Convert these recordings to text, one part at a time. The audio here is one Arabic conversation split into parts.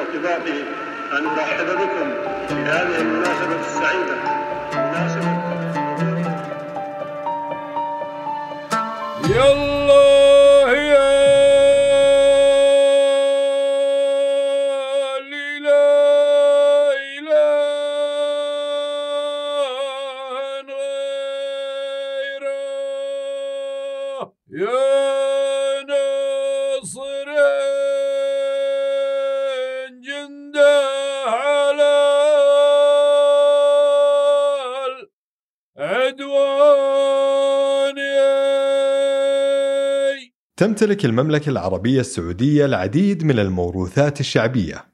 وارتباطه أن نرحب بكم في هذه المناسبة السعيدة. مناسبة. يلا. تمتلك المملكة العربية السعودية العديد من الموروثات الشعبية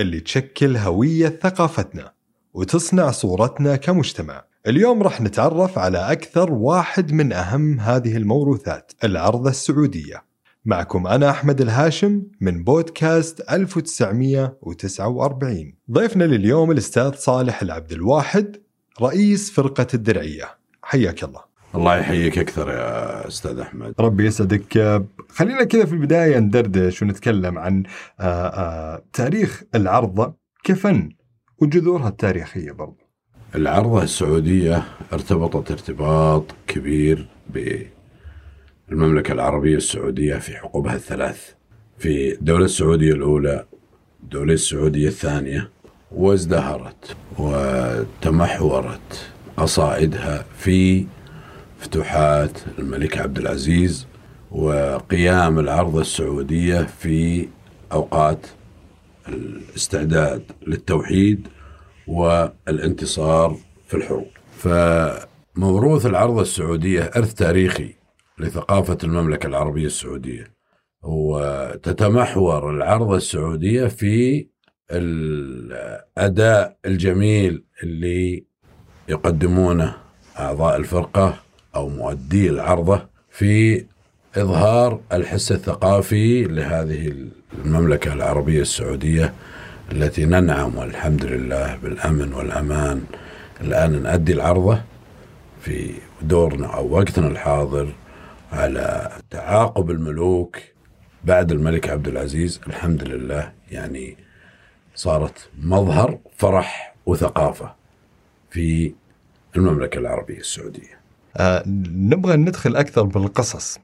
اللي تشكل هوية ثقافتنا وتصنع صورتنا كمجتمع. اليوم راح نتعرف على أكثر واحد من أهم هذه الموروثات العرضة السعودية. معكم أنا أحمد الهاشم من بودكاست 1949 ضيفنا لليوم الأستاذ صالح العبد الواحد رئيس فرقة الدرعية حياك الله الله يحييك أكثر يا أستاذ أحمد. ربي يسعدك. خلينا كذا في البداية ندردش ونتكلم عن آه، آه، تاريخ العرضة كفن وجذورها التاريخية برضو. العرضة السعودية ارتبطت ارتباط كبير بالمملكة العربية السعودية في حقوبها الثلاث في الدولة السعودية الأولى الدولة السعودية الثانية وازدهرت وتمحورت قصائدها في فتوحات الملك عبد العزيز وقيام العرضة السعودية في أوقات الاستعداد للتوحيد والانتصار في الحروب. فموروث العرضة السعودية إرث تاريخي لثقافة المملكة العربية السعودية وتتمحور العرضة السعودية في الأداء الجميل اللي يقدمونه أعضاء الفرقة أو مؤدي العرضة في إظهار الحس الثقافي لهذه المملكة العربية السعودية التي ننعم والحمد لله بالأمن والأمان. الآن نؤدي العرضة في دورنا أو وقتنا الحاضر على تعاقب الملوك بعد الملك عبد العزيز. الحمد لله يعني صارت مظهر فرح وثقافة في المملكة العربية السعودية. آه نبغى ندخل أكثر بالقصص.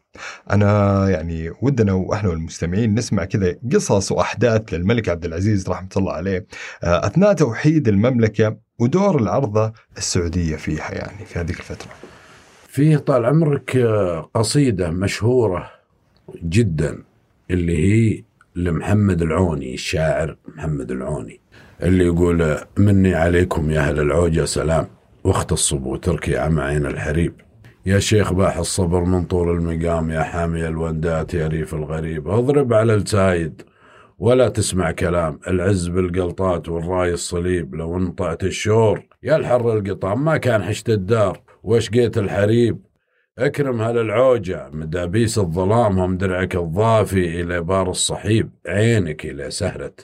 أنا يعني ودنا وإحنا والمستمعين نسمع كذا قصص وأحداث للملك عبد العزيز رحمة الله عليه آه أثناء توحيد المملكة ودور العرضة السعودية فيها يعني في هذه الفترة. فيه طال عمرك آه، قصيدة مشهورة جدا اللي هي لمحمد العوني الشاعر محمد العوني اللي يقول مني عليكم يا أهل العوجة سلام. واختصب وتركي عم عين الحريب. يا شيخ باح الصبر من طول المقام يا حامي الوندات يا ريف الغريب. اضرب على السايد ولا تسمع كلام. العز بالقلطات والراي الصليب. لو انطعت الشور يا الحر القطام ما كان حشت الدار. وشقيت الحريب؟ اكرم هل العوجة. مدابيس الظلام هم درعك الضافي إلى بار الصحيب. عينك إلى سهرة.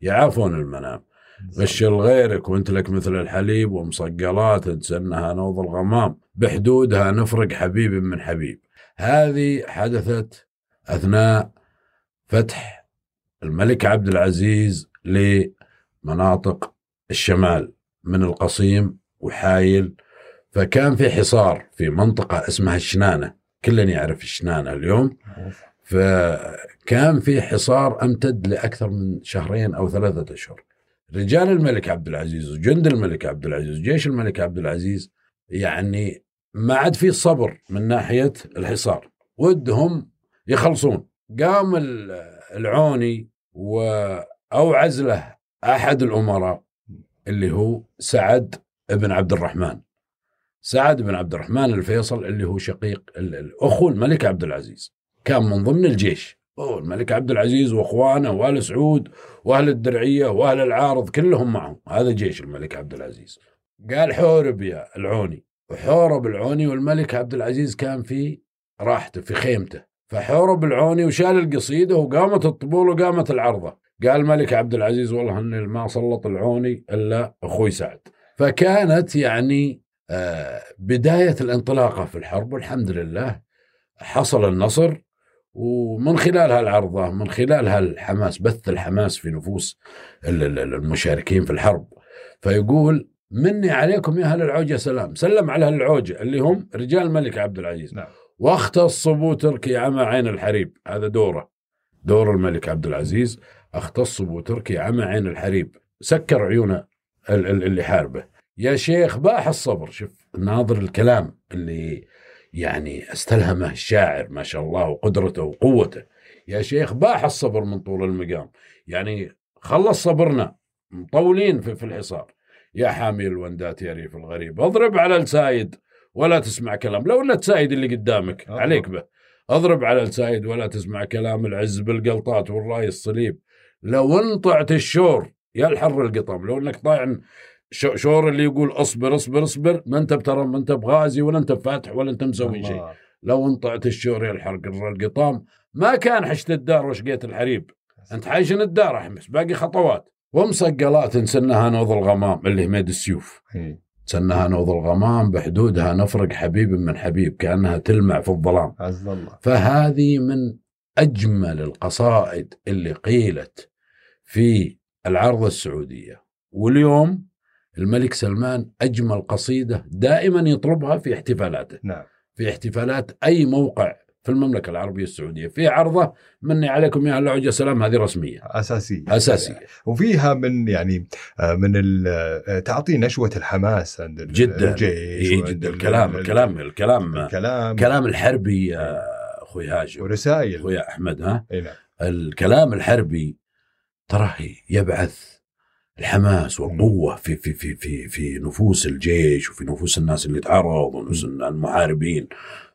يعافون المنام. غشل غيرك وانت لك مثل الحليب ومصقلات تسنها نوض الغمام. بحدودها نفرق حبيب من حبيب. هذه حدثت أثناء فتح الملك عبد العزيز لمناطق الشمال من القصيم وحايل. فكان في حصار في منطقة اسمها الشنانة كلنا يعرف الشنانة اليوم. فكان في حصار أمتد لأكثر من شهرين أو ثلاثة أشهر. رجال الملك عبد العزيز وجند الملك عبد العزيز وجيش الملك عبد العزيز يعني ما عاد في صبر من ناحية الحصار. ودهم يخلصون. قام ال- العوني واوعز له أحد الأمراء اللي هو سعد بن عبد الرحمن. سعد بن عبد الرحمن الفيصل اللي هو شقيق ال- الأخو الملك عبد العزيز. كان من ضمن الجيش. الملك عبد العزيز وأخوانه وال سعود وأهل الدرعية وأهل العارض كلهم معهم. هذا جيش الملك عبد العزيز. قال حورب يا العوني. وحورب العوني والملك عبد العزيز كان في راحته في خيمته. فحورب العوني وشال القصيدة وقامت الطبول وقامت العرضة. قال الملك عبد العزيز والله إني ما سلط العوني إلا أخوي سعد. فكانت يعني آه، بداية الانطلاقة في الحرب والحمد لله حصل النصر. ومن خلال هالعرضة من خلال هالحماس بث الحماس في نفوس ال- ال- ال- المشاركين في الحرب. فيقول مني عليكم يا أهل العوجة سلام. سلم على أهل العوجة اللي هم رجال الملك عبد العزيز. نعم. واختص ابو تركي عمى عين الحريب. هذا دوره دور الملك عبد العزيز. اختص ابو تركي عمى عين الحريب. سكر عيون ال- ال- اللي حاربه. يا شيخ باح الصبر. شوف ناظر الكلام اللي يعني استلهمه الشاعر ما شاء الله وقدرته وقوته. يا شيخ باح الصبر من طول المقام. يعني خلص صبرنا مطولين في, في الحصار. يا حامي الوندات يا ريف الغريب اضرب على السايد ولا تسمع كلام. لو لا تسايد اللي قدامك أضرب. عليك به. اضرب على السايد ولا تسمع كلام العز بالقلطات والراي الصليب. لو انطعت الشور يا الحر القطم لو انك طايع شور اللي يقول اصبر اصبر اصبر ما انت بترى ما انت بغازي ولا انت بفاتح ولا انت مسوي شيء. لو انطعت الشور يا الحرق القطام ما كان حشت الدار وشقيت الحريب. انت حايشن الدار احمس باقي خطوات. ومصقلات نسنها نوض الغمام اللي هميد السيوف. سنها نوض الغمام بحدودها نفرق حبيب من حبيب كأنها تلمع في الظلام. عز الله. فهذه من أجمل القصائد اللي قيلت في العرض السعودية. واليوم الملك سلمان أجمل قصيدة دائما يطلبها في احتفالاته. نعم. في احتفالات أي موقع في المملكة العربية السعودية في عرضة مني عليكم يا العوجه سلام هذه رسمية. أساسية. أساسية. وفيها من يعني آه، من آه، تعطي نشوة الحماس عند جدا. الجيش إيه جدا. ال- الكلام ال- الكلام الكلام الكلام. كلام الحربي يا أخوي هاشم. ورسائل. أخوي أحمد ها؟ اي نعم. الكلام الحربي تراه يبعث الحماس والقوة في في في في في نفوس الجيش وفي نفوس الناس اللي تعرض ونفوس المحاربين.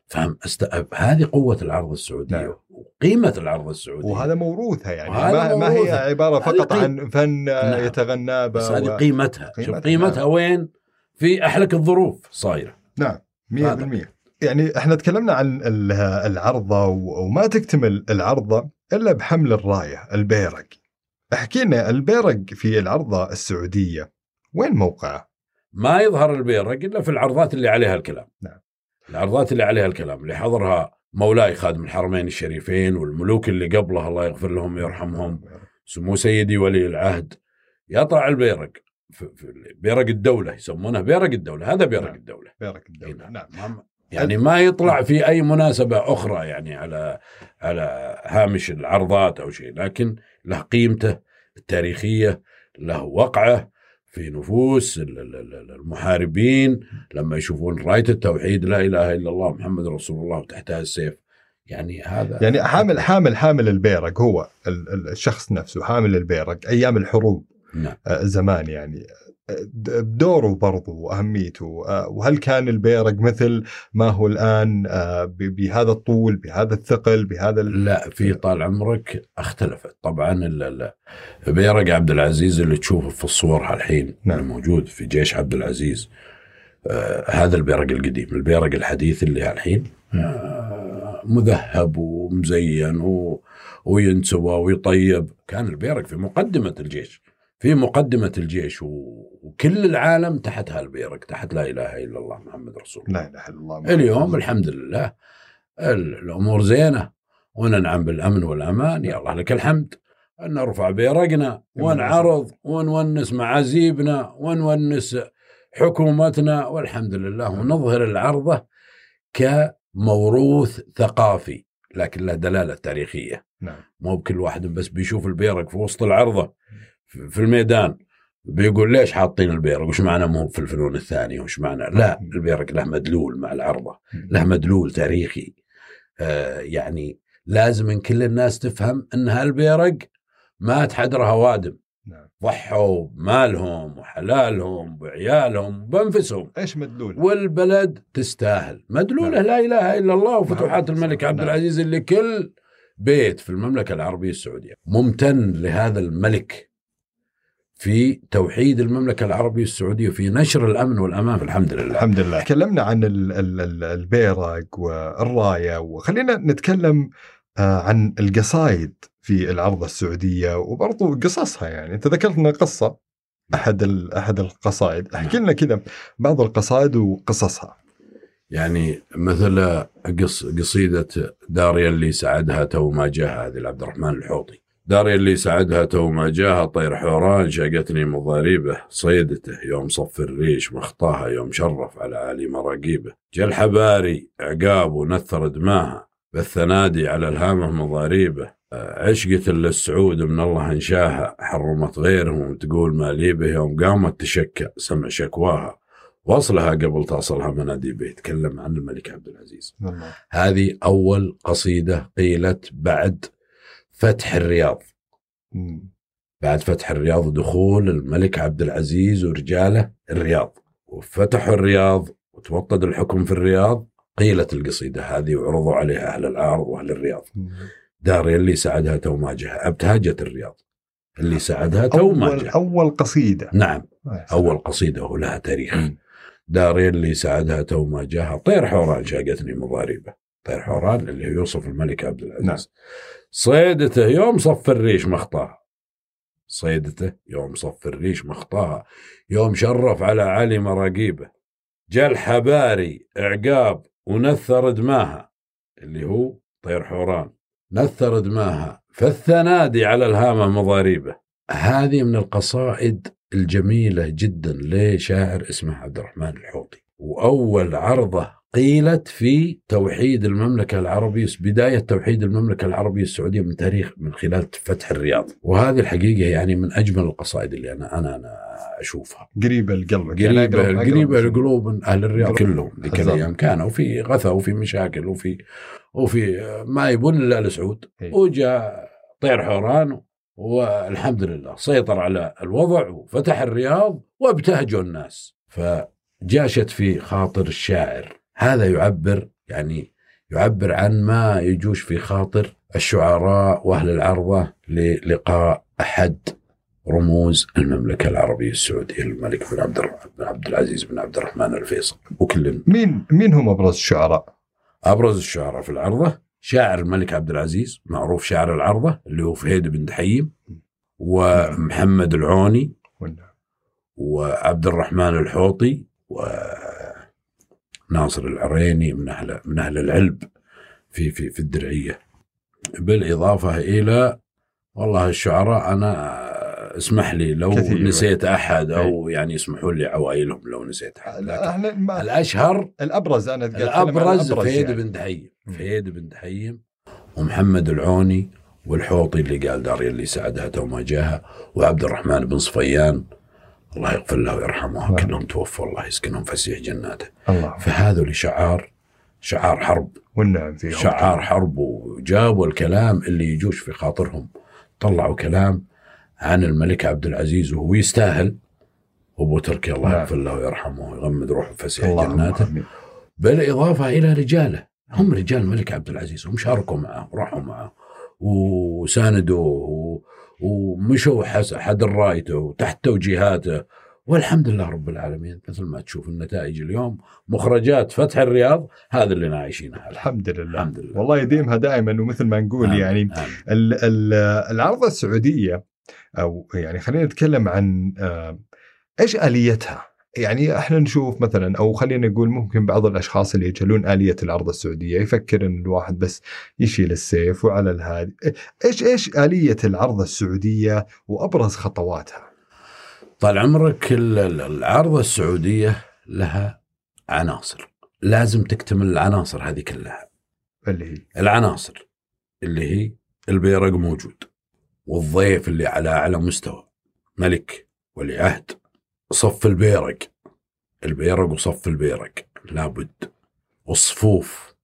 فهم؟ است... هذه قوة العرض السعودية نعم. وقيمة العرض السعودية. وهذا موروثها يعني. وهذا ما, ما هي هذه فقط قيم- عن فن نعم. يتغنى به بس هذه و- قيمتها. شوف قيمتها، قيمتها نعم. وين؟ في أحلك الظروف صايرة. نعم 100% هذا. يعني إحنا تكلمنا عن ال- العرضة و- وما تكتمل العرضة إلا بحمل الراية البيرق. احكي لنا البيرق في العرضة السعودية وين موقعه؟ ما يظهر البيرق إلا في العرضات اللي عليها الكلام نعم. العرضات اللي عليها الكلام اللي حضرها مولاي خادم الحرمين الشريفين والملوك اللي قبله الله يغفر لهم ويرحمهم سمو سيدي ولي العهد يطلع البيرق في بيرق الدولة يسمونه بيرق الدولة هذا بيرق نعم. الدولة بيرق الدولة نعم. نعم يعني ما يطلع في أي مناسبة أخرى يعني على على هامش العرضات أو شيء لكن له قيمته التاريخية له وقعه في نفوس ال- ال- ال- المحاربين. لما يشوفون راية التوحيد لا إله إلا الله محمد رسول الله وتحتها السيف. يعني هذا يعني حامل حامل حامل البيرق هو ال- ال- الشخص نفسه حامل البيرق أيام الحروب. نعم. آه، زمان يعني. بدوره برضه وأهميته. آه، وهل كان البيرق مثل ما هو الآن آه، بهذا الطول بهذا الثقل بهذا ال- لا في طال عمرك اختلفت. طبعا بيرق عبد العزيز اللي تشوفه في الصور الحين نعم. الموجود في جيش عبد العزيز آه هذا البيرق القديم. البيرق الحديث اللي الحين آه مذهب ومزين و... وينسوى ويطيب. كان البيرق في مقدمة الجيش. في مقدمة الجيش. وكل العالم تحت هالبيرق تحت لا إله إلا الله محمد رسول الله. لا إله إلا الله محمد اليوم رسول الحمد لله ال- الأمور زينة. وننعم بالأمن والأمان. يا الله لك الحمد. أن نرفع بيرقنا ونعرض ونونس معازيبنا ونونس حكومتنا. والحمد لله ونظهر العرضة كموروث ثقافي لكن له دلالة تاريخية. نعم. مو بكل واحد بس بيشوف البيرق في وسط العرضة. في الميدان. بيقول ليش حاطين البيرق؟ وش معنى مو في الفنون الثانية؟ وش معنى؟ لا البيرق له مدلول مع العرضة. له مدلول تاريخي. آه يعني لازم من كل الناس تفهم إن هالبيرق مات حدرها وادم نعم. ضحوا بمالهم وحلالهم وعيالهم بانفسهم إيش مدلول؟ والبلد تستاهل. مدلولة نعم. لا إله إلا الله وفتوحات نعم. الملك عبد نعم. العزيز اللي كل بيت في المملكة العربية السعودية. ممتن لهذا الملك. في توحيد المملكة العربية السعودية في نشر الأمن والأمان الحمد لله. الحمد لله. تكلمنا عن ال- ال- ال- البيرق والراية وخلينا نتكلم آه، عن القصايد في العرضه السعودية وبرضو قصصها يعني. أنت ذكرت لنا قصة أحد ال- أحد القصائد احكي لنا كذا بعض القصائد وقصصها. يعني مثل قص قصيدة داريا اللي سعدها تو ما جاها هذه لعبد الرحمن الحوطي. داريا اللي سعدها تو ما جاها طير حوران شاقتني مضاريبه صيدته يوم صف الريش مخطاها يوم شرف على علي مراقيبه. جا الحباري عقاب ونثر دماها بالثنادي على الهامه مضاريبه. عشقة للسعود من الله انشاها حرمت غيرهم تقول ما لي به يوم قامت تشكى سمع شكواها. وصلها قبل تصلها مناديبه يتكلم عن الملك عبد العزيز. الله هذه أول قصيدة قيلت بعد فتح الرياض. مم. بعد فتح الرياض ودخول الملك عبد العزيز ورجاله الرياض. وفتحوا الرياض وتوطد الحكم في الرياض. قيلت القصيدة هذه وعرضوا عليها أهل العرض وأهل الرياض. دار يا اللي سعدها تو ما أبتهجت الرياض. اللي سعدها تو ما أول قصيدة. نعم. أول قصيدة ولها تاريخ. مم. داري اللي سعدها تو ما طير حوران شاقتني مضاريبه طير حوران اللي يوصف الملك عبد العزيز. نعم. صيدته يوم صف الريش مخطاها صيدته يوم صف الريش مخطاها يوم شرف على علي مراقيبه جا الحباري عقاب ونثر دماها. اللي هو طير حوران. نثر دماها. فالثنادي على الهامة مضاريبه. هذه من القصائد الجميلة جدا لشاعر اسمه عبد الرحمن الحوطي. وأول عرضة قيلت في توحيد المملكة العربية بداية توحيد المملكة العربية السعودية من تاريخ من خلال فتح الرياض. وهذه الحقيقة يعني من أجمل القصائد اللي أنا أنا, أنا أشوفها. قريبه القلب. قريبة قريبة لقلوب أهل الرياض. كلهم ذيك. الأيام كانوا في غثى وفي مشاكل وفي وفي ما يبون إلا السعود. إيه. وجاء طير حوران والحمد لله سيطر على الوضع وفتح الرياض وابتهجوا الناس. فجاشت في خاطر الشاعر. هذا يعبر يعني يعبر عن ما يجوش في خاطر الشعراء وأهل العرضة للقاء أحد رموز المملكة العربية السعودية الملك بن عبد بن عبد العزيز بن عبد الرحمن الفيصل وكل مين مين هم أبرز الشعراء؟ أبرز الشعراء في العرضة شاعر الملك عبد العزيز معروف شاعر العرضة اللي هو فهيد بن دحيم ومحمد العوني وعبد الرحمن الحوطي وناصر العريني من أهل من أهل العلب في في في الدرعية بالإضافة إلى والله الشعراء أنا اسمح لي لو كثير. نسيت أحد أو يعني يسمحوا لي عوائلهم لو نسيت أحد لكن الأشهر الأبرز أنا الأبرز فهيد يعني. بن دحيم. فهيد بن دحيم ومحمد العوني والحوطي اللي قال داريا اللي سعدها تو ما جاها وعبد الرحمن بن صفيان الله يغفر له ويرحمه. نعم. كلهم توفوا الله يسكنهم فسيح جناته. الله. فهذول شعار شعار حرب. والنعم فيهم شعار حرب وجابوا الكلام اللي يجوش في خاطرهم. طلعوا كلام عن الملك عبد العزيز وهو يستاهل. ابو تركي الله نعم. يغفر له ويرحمه ويغمد روحه فسيح جناته. آمين. بالإضافة إلى رجاله. هم رجال الملك عبد العزيز. هم شاركوا معه وراحوا معه وساندوه و- ومشوا حس- حد رايته وتحت توجيهاته والحمد لله رب العالمين مثل ما تشوف النتائج اليوم مخرجات فتح الرياض هذا اللي نعيشينها الحمد لله الحمد لله والله يديمها دائما ومثل ما نقول آمين. يعني آمين. ال- ال- العرضة السعودية أو يعني خلينا نتكلم عن آه، إيش آليتها يعني إحنا نشوف مثلا أو خلينا نقول ممكن بعض الأشخاص اللي يجهلون آلية العرض السعودية يفكر إن الواحد بس يشيل السيف وعلى الهادي. إيش إيش آلية العرض السعودية وأبرز خطواتها؟ طال عمرك ال- ال- العارضة السعودية لها عناصر. لازم تكتمل العناصر هذه كلها. اللي هي؟ العناصر اللي هي البيرق موجود والضيف اللي على أعلى مستوى. ملك ولي عهد. صف البيرق. البيرق وصف البيرق. لابد. والصفوف.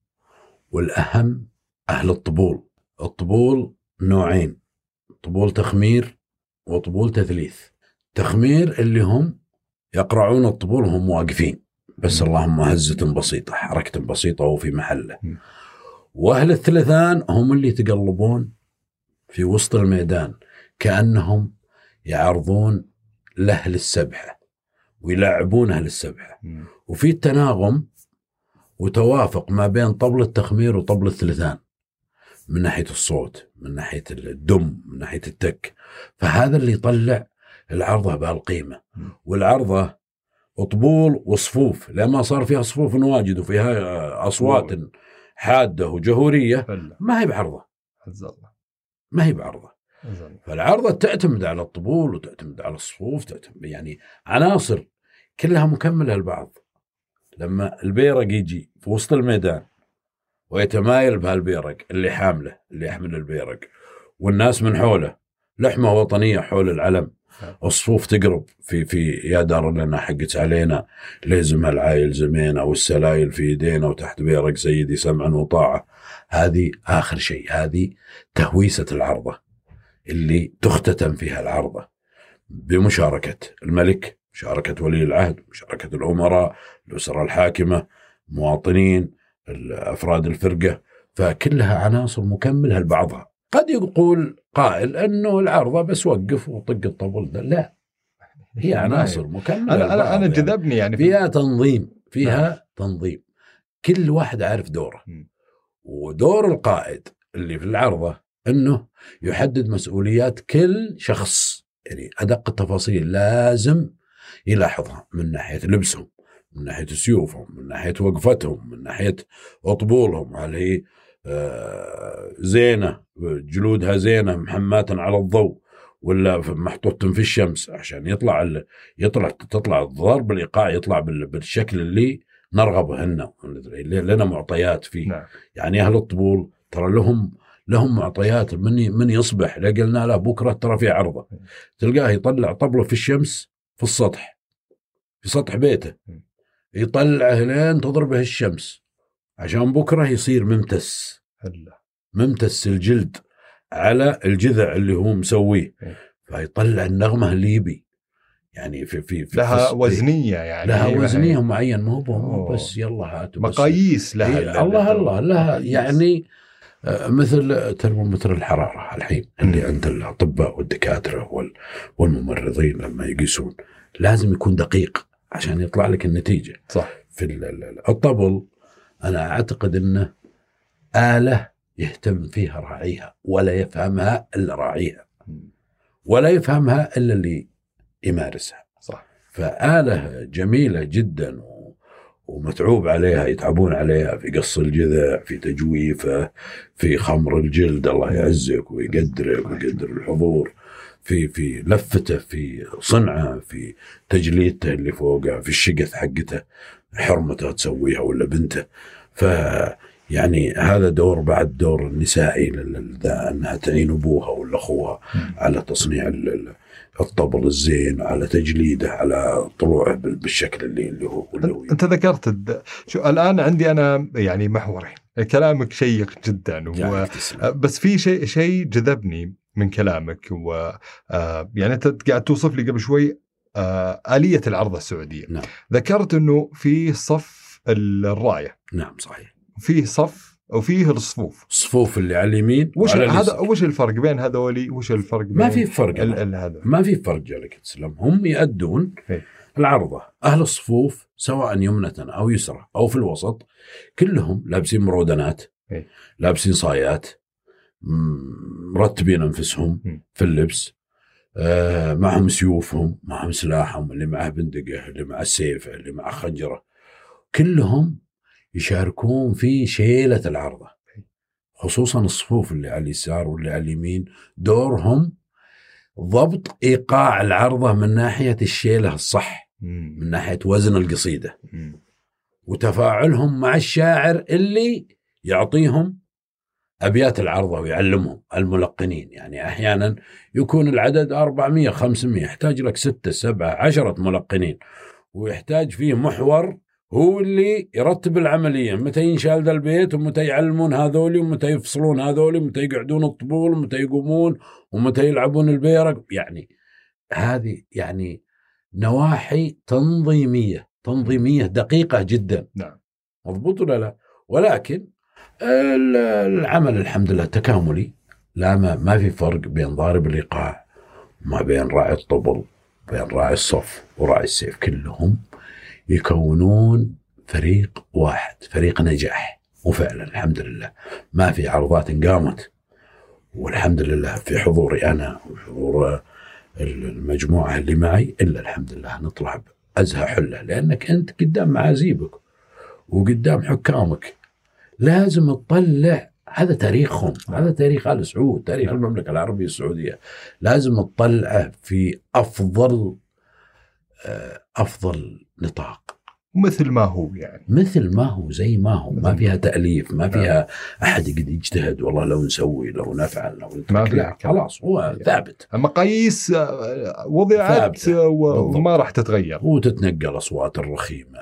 والأهم أهل الطبول. الطبول نوعين. طبول تخمير وطبول تثليث. تخمير اللي هم يقرعون الطبول وهم واقفين. بس. اللهم هزة بسيطة حركة بسيطة وفي محله. وأهل الثلثان هم اللي يتقلبون في وسط الميدان. كأنهم يعرضون لأهل السبحة ويلعبون أهل السبحة وفي تناغم وتوافق ما بين طبل التخمير وطبل الثلثان من ناحية الصوت من ناحية الدم من ناحية التك. فهذا اللي يطلع العرضة بهالقيمة مم. والعرضة طبول وصفوف لما صار فيها صفوف واجد وفيها أصوات حادة وجهورية ما هي بعرضة. ما هي بعرضة. فالعرضة تعتمد على الطبول وتعتمد على الصفوف تعتمد يعني عناصر كلها مكملة لبعض. لما البيرق يجي في وسط الميدان ويتمايل بهالبيرق اللي حامله اللي يحمل البيرق والناس من حوله لحمة وطنية حول العلم الصفوف تقرب في في يا دار لنا حقت علينا لازم العايل زمينا والسلايل في يدينا وتحت بيرق سيدي سمعا وطاعة. هذه آخر شيء هذه تهويسة العرضة. اللي تختتم فيها العرضة بمشاركة الملك مشاركة ولي العهد مشاركة الأمراء الأسرة الحاكمة مواطنين افراد الفرقة فكلها عناصر مكمله لبعضها. قد يقول قائل أنه العارضه بس وقف وطق الطبل. ده لا. هي عناصر مكملة أنا أنا لبعض أنا يعني. جذبني يعني في فيها تنظيم فيها تنظيم. كل واحد عارف دوره. ودور القائد اللي في العرضة أنه يحدد مسؤوليات كل شخص. يعني أدق التفاصيل لازم يلاحظها من ناحية لبسهم من ناحية سيوفهم من ناحية وقفتهم من ناحية طبولهم هل هي آه، زينة جلودها زينة محماة على الضوء ولا محطوط في الشمس؟ عشان يطلع ال... يطلع تطلع الضرب الايقاع يطلع بال... بالشكل اللي نرغب هن لنا معطيات فيه. نعم. يعني أهل الطبول ترى لهم لهم معطيات من من يصبح؟ لا قلنا له بكرة ترى في عرضة. تلقاه يطلع طبله في الشمس في السطح في سطح بيته. يطلعه لين تضربه الشمس. عشان بكرة يصير ممتس. ممتس الجلد على الجذع اللي هو مسويه. فيطلع النغمة اللي يبي. يعني في في, في لها في- وزنية يعني. لها هي- وزنية معين مو هو. بس يلا هاتوا مقاييس لها إيه، الله الله لها يعني مثل ترمومتر الحرارة الحين اللي. عند الأطباء والدكاترة وال- والممرضين لما يقيسون. لازم يكون دقيق عشان يطلع لك النتيجة. صح. في ال- ال- الطبل أنا أعتقد إنه آلة يهتم فيها راعيها ولا يفهمها إلا راعيها. ولا يفهمها إلا اللي يمارسها. صح. فآلة جميلة جدا و- ومتعوب عليها يتعبون عليها في قص الجذع في تجويفه في خمر الجلد الله يعزك ويقدرك ويقدر الحضور في في لفته في صنعه في تجليدته اللي فوقه في الشقث حقته حرمته تسويها ولا بنته. ف يعني هذا دور بعد دور النسائي انها تعين أبوها ولا أخوها على تصنيع الطبل الزين على تجليده على طلوعه بال- بالشكل اللي اللي هو اللي هو انت ذكرت الد... شو الآن عندي أنا يعني محورين كلامك شيق جدا و... تسلم. بس في شيء شيء جذبني من كلامك و آه، يعني أنت قاعد توصف لي قبل شوي آه، آلية العرضة السعودية نعم. ذكرت إنه في صف الراية نعم صحيح فيه صف وفيه الصفوف الصفوف اللي على اليمين وش هذا. وش الفرق بين هذولي وش الفرق بين ما في فرق. هذا ما في فرق جالك تسلم هم يأدون إيه. العرضة أهل الصفوف سواء يمنة أو يسرى أو في الوسط كلهم لابسين مرودنات إيه. لابسين صايات مرتبين أنفسهم مم. في اللبس آه معهم سيوفهم معهم سلاحهم اللي معه بندقه اللي معه سيف اللي معه خنجرة كلهم يشاركون في شيلة العرضة. خصوصا الصفوف اللي على اليسار واللي على اليمين دورهم ضبط إيقاع العرضة من ناحية الشيلة الصح. من ناحية وزن القصيدة. وتفاعلهم مع الشاعر اللي يعطيهم أبيات العرضة ويعلمهم الملقنين. يعني أحيانا يكون العدد 400 500 يحتاج لك 6 7 10 ملقنين. ويحتاج فيه محور هو اللي يرتب العملية. متى ينشال ذا البيت ومتى يعلمون هذولي ومتى يفصلون هذولي ومتى يقعدون الطبول ومتى يقومون ومتى يلعبون البيرق. يعني هذه يعني نواحي تنظيمية تنظيمية دقيقة جدا. نعم. مضبوط ولا لا؟ ولكن ال- العمل الحمد لله تكاملي. لا ما, ما في فرق بين ضارب الإيقاع ما بين راعي الطبل بين راعي الصف وراعي السيف كلهم يكونون فريق واحد فريق نجاح. وفعلا الحمد لله. ما في عرضات قامت. والحمد لله في حضوري أنا وحضور المجموعة اللي معي إلا الحمد لله نطلع أزهى حلة. لأنك أنت قدام معازيبك وقدام حكامك. لازم تطلع. هذا تاريخهم. هذا تاريخ آل سعود تاريخ المملكة العربية السعودية. لازم تطلعه في أفضل آه، أفضل نطاق. مثل ما هو يعني. مثل ما هو زي ما هو. ما فيها تأليف ما فيها أحد يقعد يجتهد والله لو نسوي لو نفعل لو. ما فيها لا. خلاص هو ثابت. المقاييس آه، وضعت بالضبط. وما راح تتغير. وتتنقل أصوات الرخيمة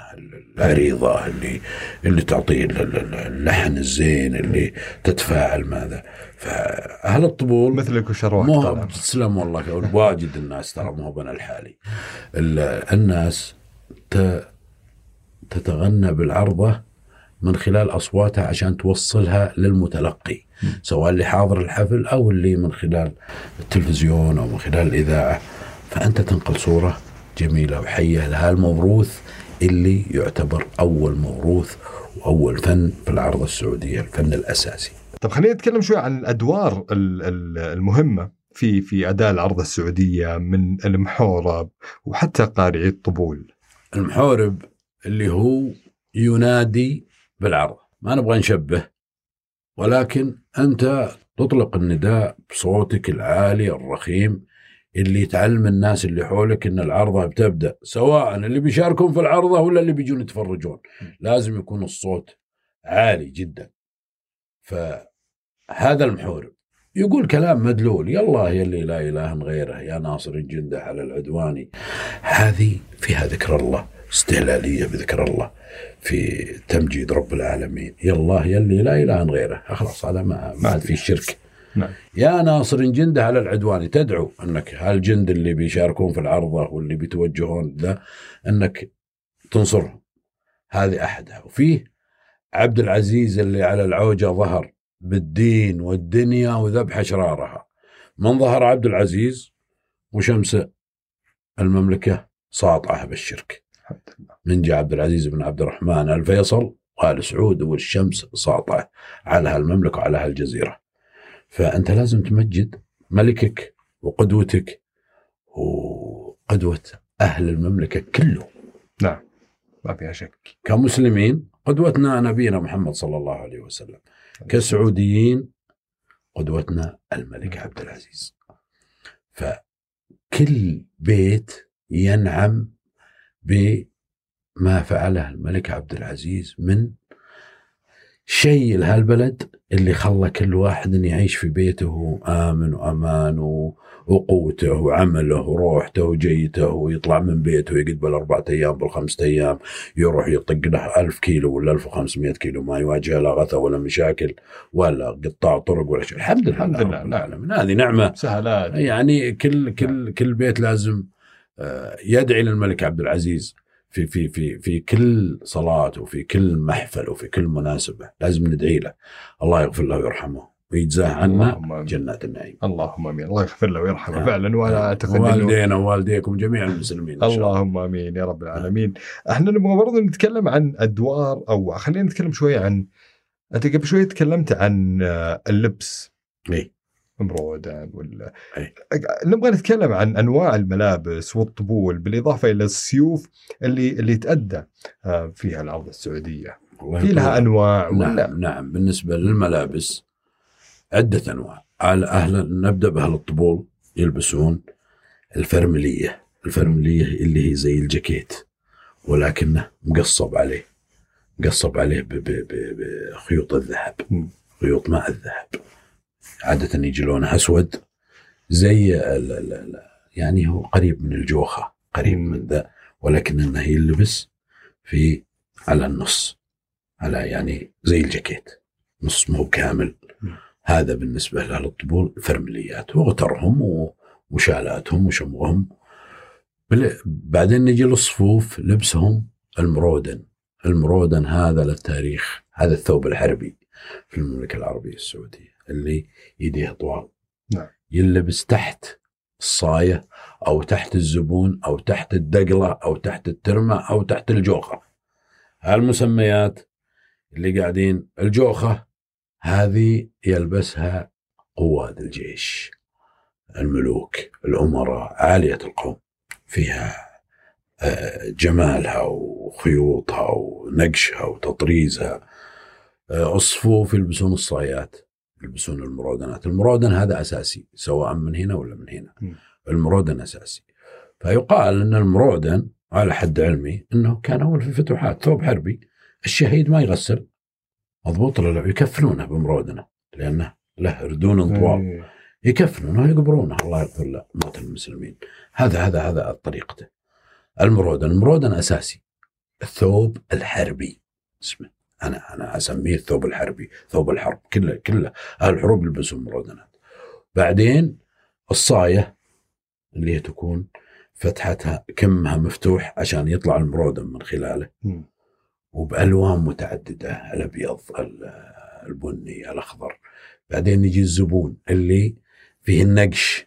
العريضه اللي اللي ال- اللحن الزين اللي تتفاعل ماذا. فأهل الطبول مثلك وشروك مو تسلم والله واجد الناس ترى مو بنا الحالي. ال- الناس تتغنى بالعرضة من خلال أصواتها عشان توصلها للمتلقي سواء اللي حاضر الحفل أو اللي من خلال التلفزيون أو من خلال الإذاعة. فأنت تنقل صورة جميلة وحية لها الموروث اللي يعتبر أول موروث وأول فن في العرض السعودية الفن الأساسي. طب خلينا نتكلم شوي عن الأدوار ال- ال- المهمة في في أداء العرض السعودية من المحورب وحتى قارئي الطبول. المحورب اللي هو ينادي بالعرض. ما نبغى نشبه ولكن أنت تطلق النداء بصوتك العالي الرخيم اللي تعلم الناس اللي حولك إن العرضة بتبدأ سواء اللي بيشاركون في العرضة ولا اللي بيجون يتفرجون. لازم يكون الصوت عالي جدا. فهذا المحورب. يقول كلام مدلول. يا اللي لا إله غيره. يا ناصر جنده على العدواني هذه فيها ذكر الله. استهلالية بذكر الله. في تمجيد رب العالمين. يا اللي لا إله غيره. خلاص هذا ما ما عاد في شرك. نعم. يا ناصر جنده على العدوان تدعو أنك هالجند اللي بيشاركون في العرضة واللي بيتوجهون ذا أنك تنصرهم. هذه احدها وفيه عبد العزيز اللي على العوجة ظهر. بالدين والدنيا وذبح أشرارها. من ظهر عبد العزيز؟ وشمس المملكة ساطعة بالشرك. من جاء عبد العزيز بن عبد الرحمن الفيصل وآل سعود والشمس ساطعة على هالمملكة وعلى هالجزيرة فأنت لازم تمجد ملكك وقدوتك وقدوة أهل المملكة كله نعم ما فيها شك. كمسلمين قدوتنا نبينا محمد صلى الله عليه وسلم. كسعوديين قدوتنا الملك عبد العزيز. فكل بيت ينعم بما فعله الملك عبد العزيز من شيء لهالبلد اللي خلى كل واحد إن يعيش في بيته آمن وأمان و- وقوته وعمله وروحته وجيته ويطلع من بيته يقعد بالأربعة أيام بالخمسة أيام يروح يطق له ألف كيلو ولا 1500 كيلو ما يواجه لا غثى ولا مشاكل ولا قطاع طرق ولا شيء. الحمد لله الحمد لله، نعم. العالمين. هذه نعمة سهلات يعني كل كل كل بيت لازم آه، يدعي للملك عبد العزيز. في في في في كل صلاة وفي كل محفل وفي كل مناسبة لازم ندعي له الله يغفر له ويرحمه ويجزاه عنا. جنات النعيم اللهم آمين الله يغفر له ويرحمه نعم. فعلا وأنا أعتقد إنه والدينا ووالديكم جميع المسلمين إن شاء الله. اللهم آمين يا رب العالمين إحنا نبغى برضه نتكلم عن أدوار أو خلينا نتكلم شوي عن أنت قبل شوي تكلمت عن آه، اللبس إيه. مرودان ولا أي. نبغى نتكلم عن أنواع الملابس والطبول بالإضافة إلى السيوف اللي اللي تأدى آه، فيها العرض السعودية في لها. أنواع ولا نعم نعم بالنسبة للملابس عدة أنواع على أهل نبدأ بأهل الطبول يلبسون الفرملية الفرملية اللي هي زي الجاكيت ولكنه مقصب عليه مقصب عليه بخيوط الذهب. خيوط ماء الذهب عادة يجي لونه أسود زي ال ال ال يعني هو قريب من الجوخة قريب. من ذا ولكن انه يلبس في على النص على يعني زي الجاكيت نص مو كامل. هذا بالنسبة لأهل الطبول فرمليات وغترهم وشالاتهم وشمغهم بعدين نجي للصفوف لبسهم المرودن المرودن هذا للتاريخ هذا الثوب الحربي في المملكة العربية السعودية اللي يديه طوال نعم. يلبس تحت الصاية أو تحت الزبون أو تحت الدقلة أو تحت الترمة أو تحت الجوخة. هالمسميات اللي قاعدين الجوخة هذه يلبسها قواد الجيش الملوك الأمراء عالية القوم. فيها آه، جمالها وخيوطها ونقشها وتطريزها. آه، الصفوف يلبسون الصايات. يلبسون المرودنات المرودن هذا أساسي سواء من هنا ولا من هنا. المرودن أساسي. فيقال أن المرودن على حد علمي أنه كان أول في الفتوحات ثوب حربي الشهيد ما يغسل. مضبوط ولا لا؟ يكفنونه بمرودنه لأنه له ردون طوال إيه. يكفنونه ويقبرونه الله يغفر له موت المسلمين. هذا هذا هذا طريقته. المرودن المرودن أساسي. الثوب الحربي. اسمه. أنا أنا أسميه الثوب الحربي ثوب الحرب. كله كله أهل الحروب يلبسون مرودنات بعدين الصاية اللي هي تكون فتحتها كمها مفتوح عشان يطلع المرودن من خلاله. وبألوان متعددة الأبيض ال- البني الأخضر. بعدين يجي الزبون اللي فيه النقش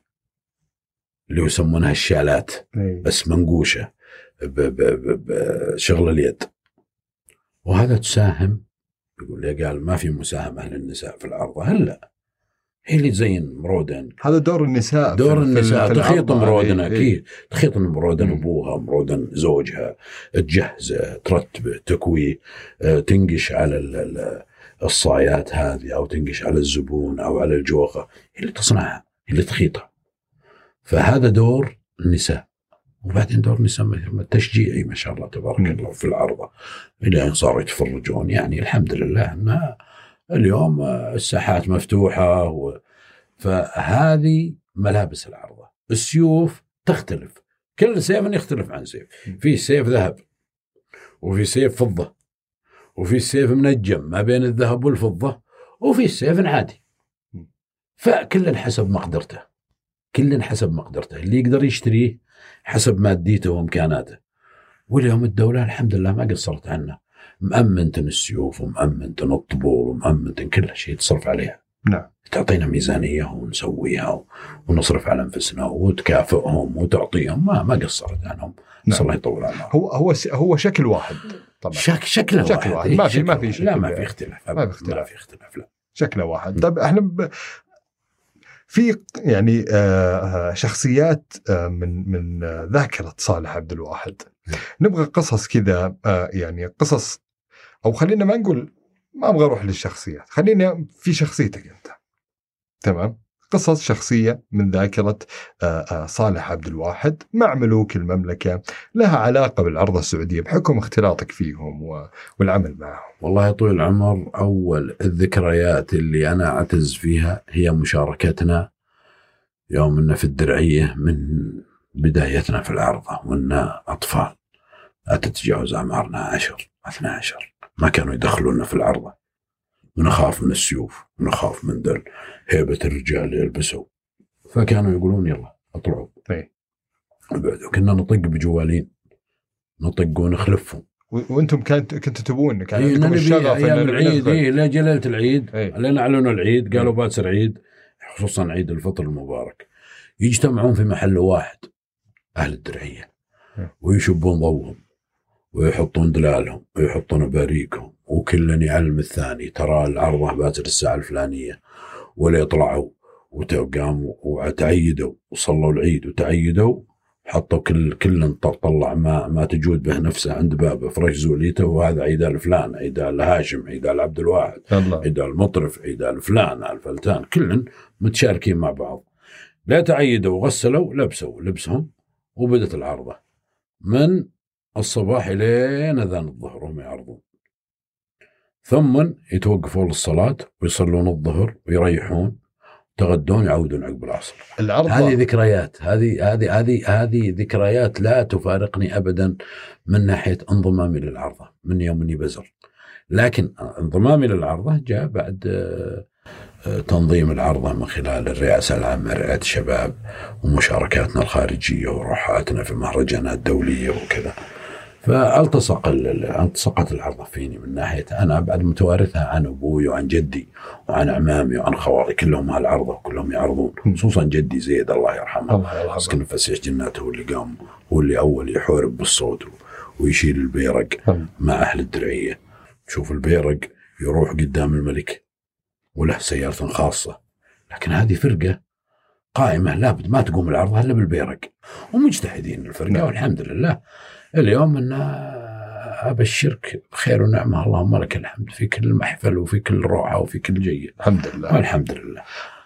اللي يسمونها الشالات. إيه. بس منقوشة ب- ب- ب- بشغل اليد. وهذا تساهم؟ يقول لي قال ما في مساهمة للنساء في العرضه هلا هي اللي تزين مرودن. هذا دور النساء دور في- النساء. في تخيط مرودن هذه. إيه. أكيد. تخيط مرودن. أبوها مرودن زوجها. تجهزه ترتبه تكويه آه، تنقش على ال- ال- الصايات هذه أو تنقش على الزبون أو على الجوخة. هي اللي تصنعها هي اللي تخيطها. فهذا دور النساء. وبعدين دور النساء مثل التشجيعي ما شاء الله تبارك. الله في العرضه إلى أن صاروا يتفرجون. يعني الحمد لله أن اليوم الساحات مفتوحة و... فهذه ملابس العرضه السيوف تختلف. كل سيف يختلف عن سيف. في سيف ذهب وفي سيف فضة وفي سيف منجم ما بين الذهب والفضة وفي سيف عادي. فكل حسب مقدرته. كل حسب مقدرته. اللي يقدر يشتريه حسب ماديته وامكاناته واليوم الدولة الحمد لله ما قصرت عنا مأمنتن السيوف ومأمنتن الطبول ومأمنتن كل شيء تصرف عليها نعم تعطينا ميزانية ونسويها ونصرف على أنفسنا وتكافئهم وتعطيهم ما ما قصرت عنهم نعم. الله يطول عمرهم هو هو هو شكل واحد طبعا شك شكله شكل واحد, واحد. ما في- ما في. شكل لا ما يعني. في اختلاف ما. في اختلاف. ما في اختلاف لا شكله واحد طيب إحنا. في يعني آه، شخصيات آه، من من آه، ذاكرة صالح عبد الواحد. نبغى قصص كذا آه، يعني قصص أو خلينا ما نقول ما أبغى أروح للشخصيات خلينا في شخصيتك أنت. تمام؟ قصص شخصية من ذاكرة آه، آه، صالح عبد الواحد مع ملوك المملكة لها علاقة بالعرضه السعودية بحكم اختلاطك فيهم والعمل معهم. والله طول العمر أول الذكريات اللي أنا أعتز فيها هي مشاركتنا يوم إن في الدرعية من بدايتنا في العرضه وإنا أطفال لا تتجاوز أعمارنا 10 12 ما كانوا يدخلونا في العرضه ونخاف من السيوف ونخاف من ذل هيبة الرجال اللي يلبسوا فكانوا يقولون يلا اطلعوا. بعد كنا نطق بجوالين نطق ونخلفهم وأنتم كانت كنتوا تبون كان إيه عندكم الشغف أيام العيد. إيه لا جلالة العيد إيه. لين اعلنوا العيد قالوا إيه. باسر عيد خصوصا عيد الفطر المبارك يجتمعون في محل واحد أهل الدرعية إيه. ويشبون ضوهم ويحطون دلالهم ويحطون باريكهم وكل يعلم الثاني. ترى العرضه باسر الساعة الفلانية ولا يطلعوا وقاموا وتعيدوا وصلوا العيد وتعيدوا حطوا كل كل طلع ما ما تجود به نفسه عند بابه فرش زوليته وهذا عيدال فلان عيدال هاشم عيدال عبد الواحد الله عيدال مطرف عيدال فلان الفلتان كلن متشاركين مع بعض. لا تعيدوا وغسلوا لبسوا لبسهم وبدت العرضة. من الصباح لين أذان الظهر وهم يعرضون. ثم يتوقفون للصلاة ويصلون الظهر ويريحون تغدون يعودون عقب العصر. العرض هذه ذكريات. هذه هذه هذه هذه ذكريات لا تفارقني ابدا من ناحية انضمامي للعرضة من يوم إني بزر لكن انضمامي للعرضة جاء بعد آه، آه، تنظيم العرضة من خلال الرئاسة العامة لرعايه الشباب ومشاركاتنا الخارجية وروحاتنا في المهرجانات الدوليه وكذا. فالتصق ال- ال- التصقت العرضه فيني من ناحية أنا بعد متوارثها عن أبوي وعن جدي وعن اعمامي وعن خوالي كلهم هالعرضه وكلهم يعرضون خصوصا جدي زيد الله يرحمه. الله يرحمه. مسكين فسيح جناته هو اللي قام هو اللي أول يحورب بالصوت ويشيل البيرق الله. مع أهل الدرعية. تشوف البيرق يروح قدام الملك وله سيارة خاصة لكن هذه فرقة قائمة لابد ما تقوم العرض إلا بالبيرق ومجتهدين الفرقة نعم. والحمد لله. اليوم أن أبشرك خير ونعمة. اللهم لك الحمد في كل محفل وفي كل روعة وفي كل جيد. الحمد لله. والحمد لله.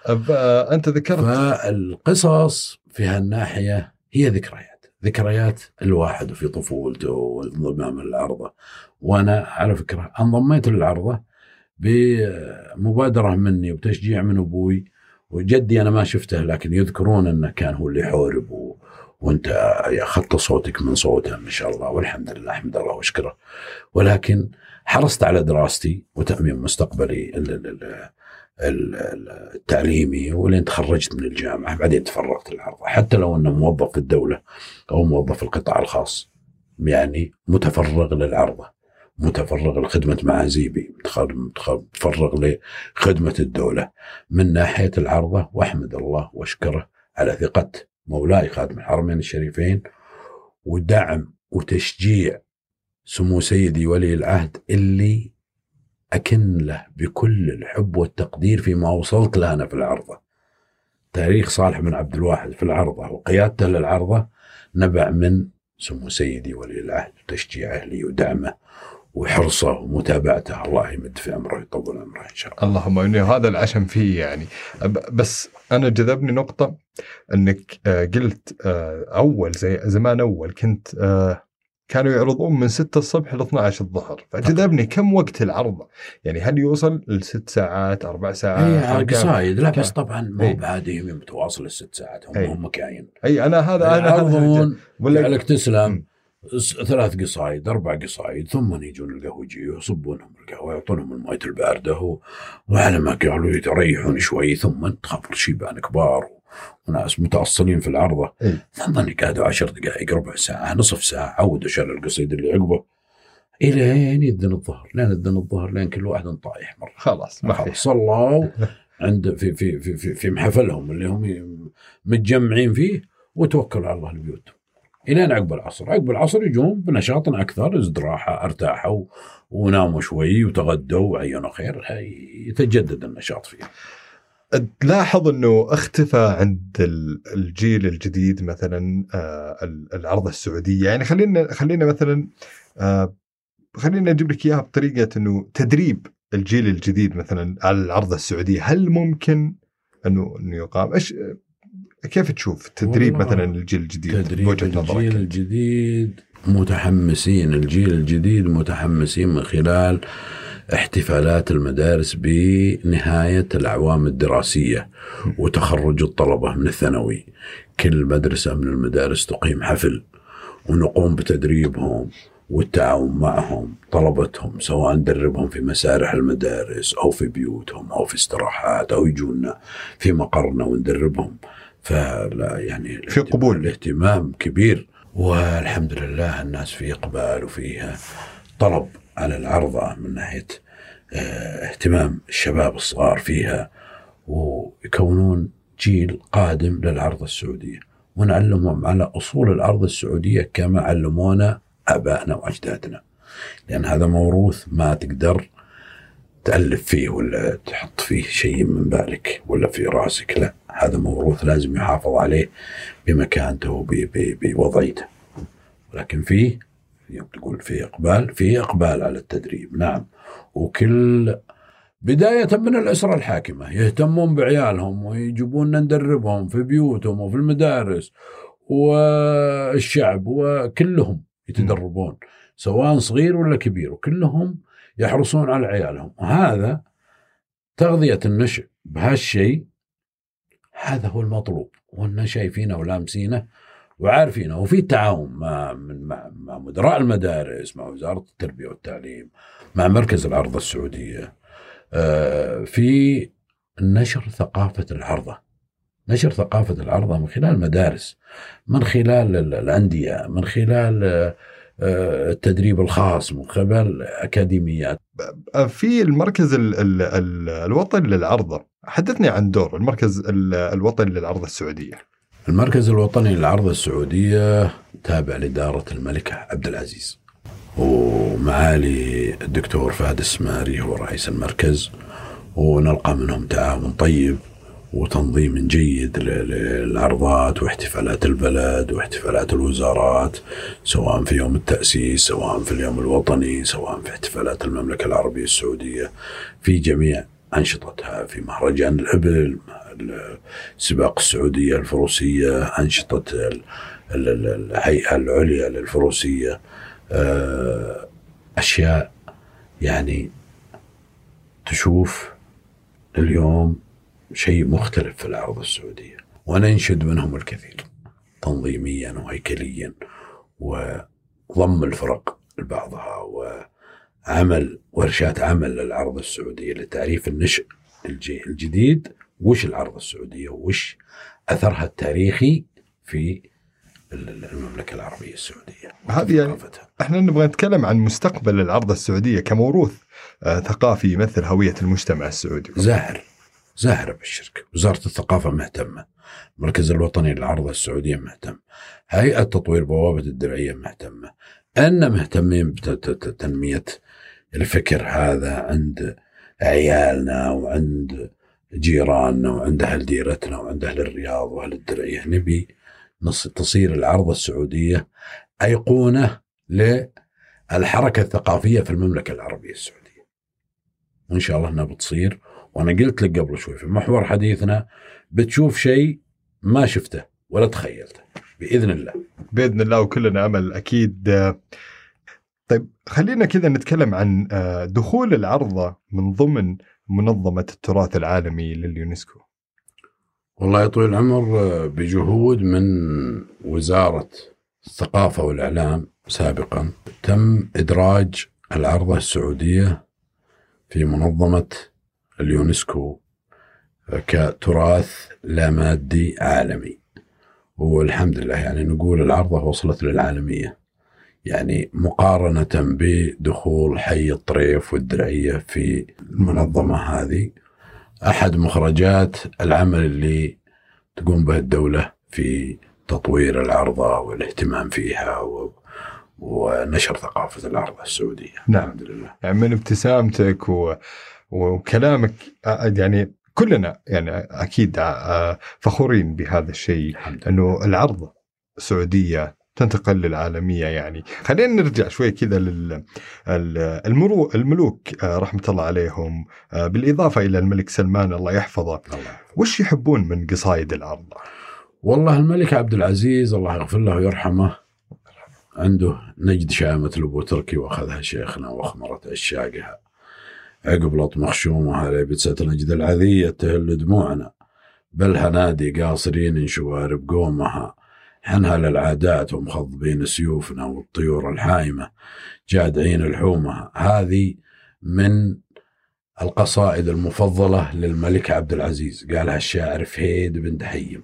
أب- أنت ذكرت فالقصص في هالناحية هي ذكريات. ذكريات الواحد في طفولته والانضمام للعرضه وأنا على فكرة انضميت للعرضه بمبادرة مني وتشجيع من أبوي. وجدي أنا ما شفته لكن يذكرون أنه كان هو اللي يحورب. وانت أخذت صوتك من صوته ما شاء الله والحمد لله احمد الله واشكره ولكن حرصت على دراستي وتأمين مستقبلي ال- ال- ال- ال- ال- التعليمي ولين تخرجت من الجامعة بعدين تفرغت للعرضه حتى لو أنه موظف في الدولة أو موظف في القطاع الخاص يعني متفرغ للعرضه متفرغ لخدمة معازيبي متفرغ لخدمة الدولة. من ناحية العرضه وأحمد الله وأشكره على ثقة مولاي خادم الحرمين الشريفين ودعم وتشجيع سمو سيدي ولي العهد اللي أكن له بكل الحب والتقدير فيما وصلت له أنا في العرضة. تاريخ صالح بن عبد الواحد في العرضة وقيادته للعرضة نبع من سمو سيدي ولي العهد وتشجيعه لي ودعمه وحرصه ومتابعته. الله يمد في عمره ويطول عمره إن شاء الله. اللهم إني هذا العشم فيه يعني. بس أنا جذبني نقطة إنك آه، قلت آه، أول زي زمان أول كنت آه، كانوا يعرضون من 6 الصبح ل 12 الظهر. فجذبني كم وقت العرضة؟ يعني هل يوصل لست ساعات أربع ساعات كان- قصايد. لا بس طبعا ما هو إيه. بعادهم متواصل الست ساعات هم إيه. هم كاين. اي أنا هذا أنا هذا يعرضون ولا لك تسلم. ثلاث قصايد أربع قصايد ثم يجون القهوجي يصبونهم القهوة يعطونهم المويه الباردة. وعلى ما قالوا يريحون شوي ثم تخبر شيبان كبار. وناس متأصلين في العرضة إيه. ثم قعدوا عشر دقائق ربع ساعة نصف ساعة عودوا شال القصيد اللي عقبه إلين يدن الظهر لين يدن الظهر لين كل واحد طايح مرة خلاص خلاص صلوا عند في في في في, في محفلهم اللي هم متجمعين فيه وتوكلوا على الله لبيوتهم الين عقب العصر، عقب العصر يجون بنشاط أكثر ازدراحه أرتاحوا وناموا شوي وتغدوا وعينوا خير. يتجدد النشاط فيه. تلاحظ إنه اختفى عند ال- الجيل الجديد مثلا آه، ال- العرضه السعودية. يعني خلينا خلينا مثلا آه، خلينا أجيب لك إياها بطريقة إنه تدريب الجيل الجديد مثلا على العرضه السعوديه هل ممكن انه إنه يقام؟ إيش كيف تشوف تدريب مثلا الجيل الجديد؟ تدريب بوجهة الجيل نظرك الجديد متحمسين الجيل الجديد متحمسين من خلال احتفالات المدارس بنهاية الأعوام الدراسية وتخرج الطلبة من الثانوي. كل مدرسة من المدارس تقيم حفل ونقوم بتدريبهم والتعاون معهم طلبتهم سواء ندربهم في مسارح المدارس أو في بيوتهم أو في استراحات أو يجونا في مقرنا وندربهم. فلا يعني في قبول. الاهتمام كبير والحمد لله الناس في إقبال وفيها طلب على العرضة من ناحية آه، اهتمام الشباب الصغار فيها ويكونون جيل قادم للعرض السعودية ونعلمهم على أصول العرض السعودية كما علمونا آبائنا وأجدادنا لأن هذا موروث ما تقدر تألف فيه ولا تحط فيه شيء من بالك ولا في راسك لا هذا موروث لازم يحافظ عليه بمكانته وبوضعيته ولكن فيه تقول في إقبال في إقبال على التدريب نعم. وكل بداية من الأسرة الحاكمة يهتمون بعيالهم ويجيبوننا ندربهم في بيوتهم وفي المدارس والشعب وكلهم يتدربون سواء صغير ولا كبير وكلهم يحرصون على عيالهم. وهذا تغذية النشء بهالشيء هذا هو المطلوب. وإن شايفينه ولامسينه وعارفينه. وفي تعاون مع من مع, مع مدراء المدارس مع وزارة التربية والتعليم مع مركز العرضة السعودية آه، في نشر ثقافة العرضة. نشر ثقافة العرضة من خلال المدارس من خلال ال- الأندية من خلال آه، التدريب الخاص من خلال أكاديميات. في المركز ال ال ال الوطني للعرضة. حدثني عن دور المركز ال- الوطني للعرضة السعودية. المركز الوطني للعرضة السعودية تابع لإدارة الملك عبد العزيز. ومعالي الدكتور فهد السماري هو رئيس المركز. ونلقى منهم تعاون طيب. وتنظيم جيد للعرضات واحتفالات البلد واحتفالات الوزارات سواء في يوم التأسيس سواء في اليوم الوطني سواء في احتفالات المملكة العربية السعودية في جميع أنشطتها في مهرجان الإبل السباق السعودية الفروسية أنشطة ال- ال- ال- الهيئة العليا للفروسية آه، أشياء يعني تشوف اليوم شيء مختلف في العرض السعودية وننشد منهم الكثير تنظيميا وهيكليا وضم الفرق لبعضها وعمل ورشات عمل للعرض السعودية لتعريف النشء الجديد وش العرض السعودية وش أثرها التاريخي في ال- المملكة العربية السعودية هذه يعني. إحنا نبغى نتكلم عن مستقبل العرض السعودية كموروث آه، ثقافي يمثل هوية المجتمع السعودي. زاهر زاهر بالشركة وزارة الثقافة مهتمة. المركز الوطني للعرض السعودية مهتم. هيئة تطوير بوابة الدرعية مهتمة. أن مهتمين بتنمية الفكر هذا عند عيالنا وعند جيراننا وعند أهل ديرتنا وعند أهل الرياض وأهل الدرعية. نبي نص- تصير العرض السعودية أيقونة للحركة الثقافية في المملكة العربية السعودية. وإن شاء الله أنها بتصير. وأنا قلت لك قبل شوي في محور حديثنا بتشوف شيء ما شفته ولا تخيلته بإذن الله بإذن الله وكلنا أمل أكيد طيب خلينا كذا نتكلم عن آه، دخول العرضه من ضمن منظمة التراث العالمي لليونسكو. والله يا طويل العمر آه، بجهود من وزارة الثقافة والإعلام سابقا تم إدراج العرضة السعودية في منظمة اليونسكو كتراث لا مادي عالمي. والحمد لله يعني نقول العرضة وصلت للعالمية. يعني مقارنة بدخول حي الطريف والدرعية في المنظمة هذه أحد مخرجات العمل اللي تقوم به الدولة في تطوير العرضة والاهتمام فيها و... ونشر ثقافة العرضة السعودية. نعم. الحمد لله. يعني من ابتسامتك و... وكلامك آه، يعني كلنا يعني أكيد آه، فخورين بهذا الشيء إنه العرض السعودية تنتقل للعالمية يعني. خلينا نرجع شوي كذا الملوك آه، رحمة الله عليهم آه، بالإضافة إلى الملك سلمان الله يحفظه. الله. وش يحبون من قصايد العرض والله الملك عبد العزيز الله يغفر له ويرحمه عنده نجد شامة لبو تركي وأخذها شيخنا وأخمرت عشاقها. عقب لط مخشومة على بتسة نجد العذية تهل دموعنا بل هنادي قاصرين شوارب قومها حنها للعادات ومخضبين سيوفنا والطيور الحايمة. جادعين الحومها هذه من القصائد المفضلة للملك عبد العزيز. قالها الشاعر فهيد بن دحيم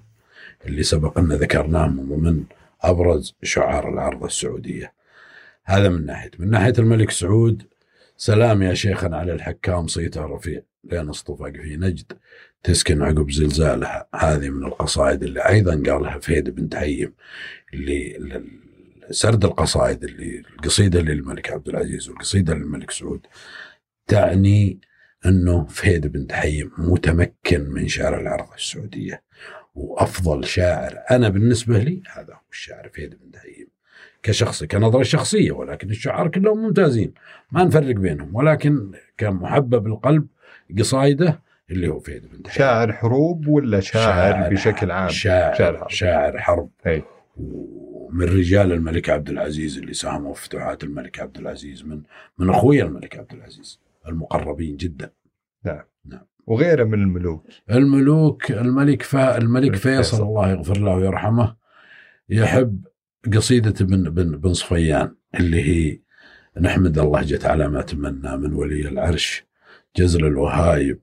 اللي سبق أن ذكرناه من ضمن أبرز شعار العرض السعودية. هذا من ناحية. من ناحية الملك سعود سلام يا شيخنا على الحكام صيته رفيع. لين اصطفق في نجد. تسكن عقب زلزالها. هذه من القصائد اللي أيضا قالها فهيد بن تهيم اللي سرد القصائد اللي القصيدة للملك عبد العزيز والقصيدة للملك سعود تعني أنه فهيد بن تحيم متمكن من شعر العرض السعودية وأفضل شاعر. أنا بالنسبة لي هذا هو الشاعر فهيد بن تحيم كشخص كنظرة شخصية ولكن الشعراء كلهم ممتازين ما نفرق بينهم ولكن كمحبب القلب قصايده اللي هو فهيد بن شاعر حروب ولا شاعر, بشكل عام شاعر شاعر شاعر حرب. شاعر حرب. أي. ومن رجال الملك عبد العزيز اللي ساهموا في فتوحات الملك عبد العزيز من من اخويا الملك عبد العزيز المقربين جدا وغيره من الملوك الملوك الملك فا الملك الملك فيصل, فيصل. الله يغفر له ويرحمه يحب قصيدة بن بن بن صفيان اللي هي نحمد الله جت على ما تمنى من ولي العرش جزل الوهايب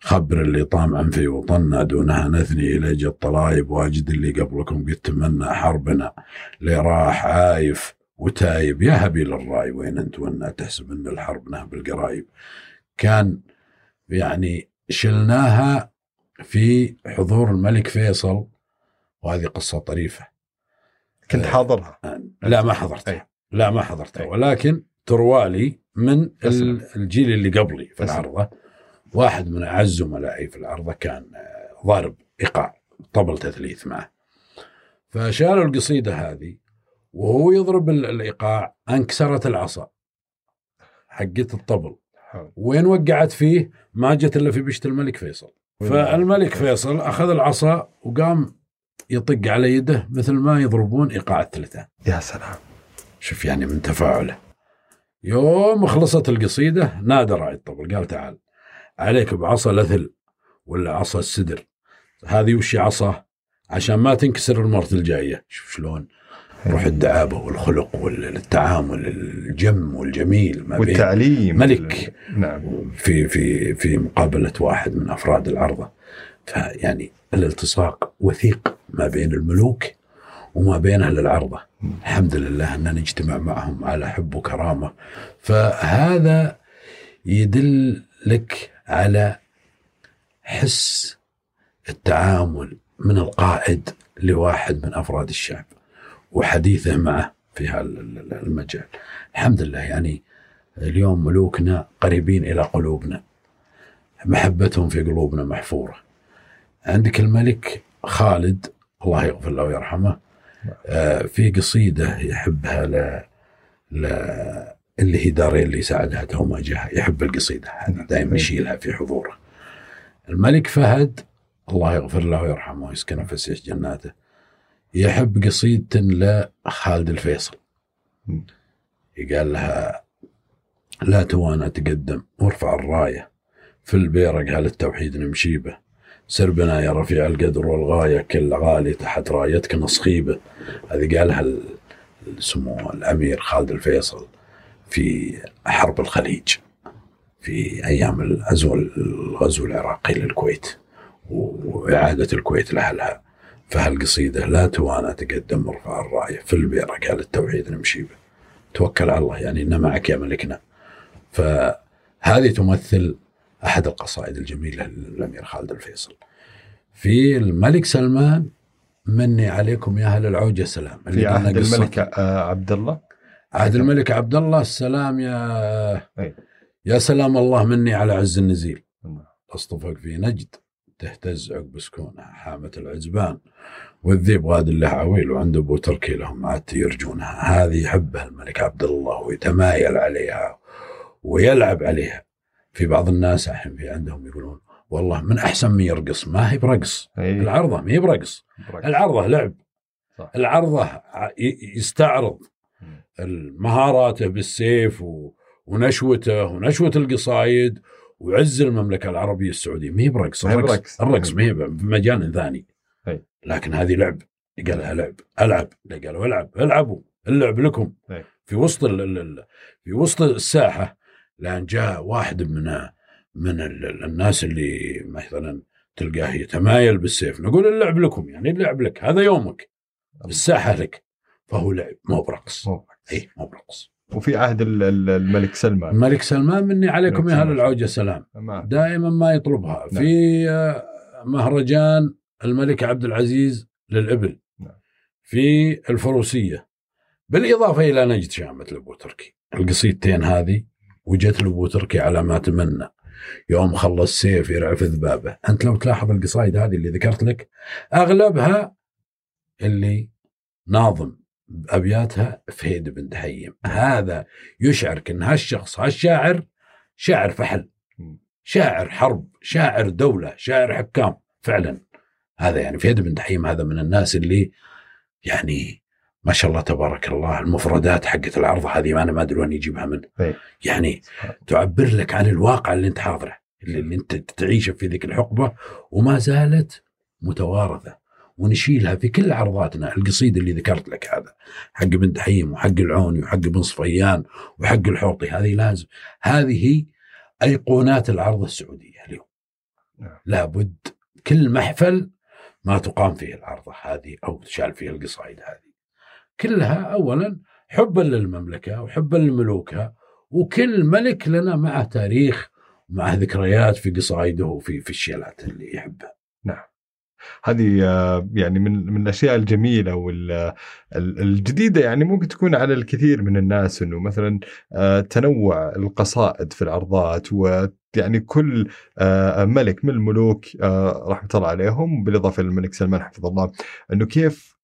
خبر اللي طامعا في وطننا دونها نثني إلى جد طلايب واجد اللي قبلكم قد تمنى حربنا اللي راح عايف وتايب. يا هبيل الراي وين أنت وأنا تحسب إن الحرب نهب القرايب؟ كان يعني شلناها في حضور الملك فيصل وهذه قصة طريفة. كنت آه، حاضرها. لا ما حضرتها. أي. لا ما حضرتها. أي. ولكن تروالي من. ال- الجيل اللي قبلي في أسمع. العرضة. واحد من أعز زملائي في العرضة كان آه، ضارب إيقاع طبل تثليث معه. فشالوا القصيدة هذه وهو يضرب ال- الإيقاع أنكسرت العصا. حقت الطبل. وين وقعت فيه؟ ما جت إلا في بشت الملك فيصل. فالملك فيصل أخذ العصا وقام يطق على يده مثل ما يضربون إيقاع الثلثان. يا سلام. شوف يعني من تفاعله. يوم خلصت القصيدة نادى راعي الطبل قال تعال عليك بعصا الأثل ولا عصا السدر. هذه وش عصا؟ عشان ما تنكسر المرة الجاية. شوف شلون روح الدعابة والخلق والتعامل الجم والجميل ما والتعليم. ملك. نعم. في في في مقابلة واحد من أفراد العرضة فيعني الالتصاق وثيق ما بين الملوك وما بين أهل العرضة. الحمد لله أننا نجتمع معهم على حب وكرامة. فهذا يدل لك على حس التعامل من القائد لواحد من أفراد الشعب وحديثه معه في هذا المجال. الحمد لله يعني اليوم ملوكنا قريبين إلى قلوبنا. محبتهم في قلوبنا محفورة. عندك الملك خالد الله يغفر له ويرحمه آه، في قصيدة يحبها ل... ل... اللي هي دارين اللي ساعدها تو ما جاها يحب القصيدة هذه دائما يشيلها في حضوره. الملك فهد الله يغفر له ويرحمه ويسكنه في سيح جناته يحب قصيدة لخالد الفيصل. قال لها لا توانى تقدم وارفع الراية في البيرق هل التوحيد نمشي به سر بنا يا رفيع القدر والغاية كل غالي تحت رايتك نصخيبه هذه قالها ال- سمو الأمير خالد الفيصل في حرب الخليج في أيام الغزو الغزو العراقي للكويت وإعادة الكويت لأهلها. فهالقصيدة لا توانى تقدم ارفع الراية في البيرق هل التوحيد نمشي به. توكل على الله يعني إن معك يا ملكنا. فهذه تمثل أحد القصائد الجميلة للأمير خالد الفيصل. في الملك سلمان مني عليكم يا أهل العوجة سلام. في اللي عهد قلنا قصة- الملك آه، عبد الله عهد الملك عبد الله السلام يا أي. يا سلام الله مني على عز النزيل. نعم. اصطفك في نجد تهتز عقب سكونها حامة العزبان والذيب غاد له عويل وعند أبو تركي لهم عاد يرجونها. هذه يحبها الملك عبد الله ويتمايل عليها ويلعب عليها. في بعض الناس الحين في عندهم يقولون والله من أحسن من يرقص ما هي برقص أي. العرضة ما هي برقص. العرضة لعب صح. العرضة يستعرض. مهاراته بالسيف و... ونشوته ونشوة القصايد وعز المملكة العربية السعودية ما هي برقص الرقص. الرقص ما هي بمجال ثاني أي. لكن هذه لعب قالها لعب ألعب قالوا ألعب ألعبوا اللعب لكم أي. في وسط ال... في وسط الساحة لأن جاء واحد من من ال... ال- الناس اللي مثلا تلقاه يتمايل بالسيف نقول اللعب لكم يعني اللعب لك هذا يومك الساحة لك فهو لعب مو برقص. اي مو برقص. وفي عهد ال- ال- الملك سلمان. الملك سلمان مني عليكم يا أهل. العوجة سلام. ما دائما ما يطلبها. نعم. في آه، مهرجان الملك عبد العزيز للإبل. نعم. في الفروسية. بالإضافة إلى نجد شامة لأبو تركي القصيدتين هذه وجت لأبو تركي على ما تمنى. يوم خلص سيف يرعف ذبابه. أنت لو تلاحظ القصايد هذه اللي ذكرت لك أغلبها اللي ناظم أبياتها فهيد بن دحيم هذا يشعرك أن هالشخص هالشاعر شاعر فحل شاعر حرب شاعر دولة شاعر حكام. فعلا هذا يعني فهد بن دحيم هذا من الناس اللي يعني ما شاء الله تبارك الله المفردات حقت العرض هذه أنا ما أدري وين يجيبها من. أي. يعني تعبر لك عن الواقع اللي أنت حاضره اللي, اللي أنت تعيشه في ذيك الحقبة وما زالت متوارثة ونشيلها في كل عرضاتنا. القصيده اللي ذكرت لك هذا حق بن دحيم وحق العوني وحق بن صفيان وحق الحوطي هذه لازم. هذه أيقونات العرض السعودية اليوم. نعم. لابد كل محفل ما تقام فيه العرضه هذه أو تشال فيه القصائد هذه. كلها اولا حبا للمملكة وحبا لملوكها وكل ملك لنا معه تاريخ ومعه ذكريات في قصائده وفي في الشيلات اللي يحبها هذه آه، يعني من من الأشياء الجميلة والجديده يعني ممكن تكون على الكثير من الناس إنه مثلا آه، تنوع القصائد في العرضات ويعني كل آه، ملك من الملوك رحمة الله عليهم بالإضافة للملك سلمان حفظه الله إنه كيف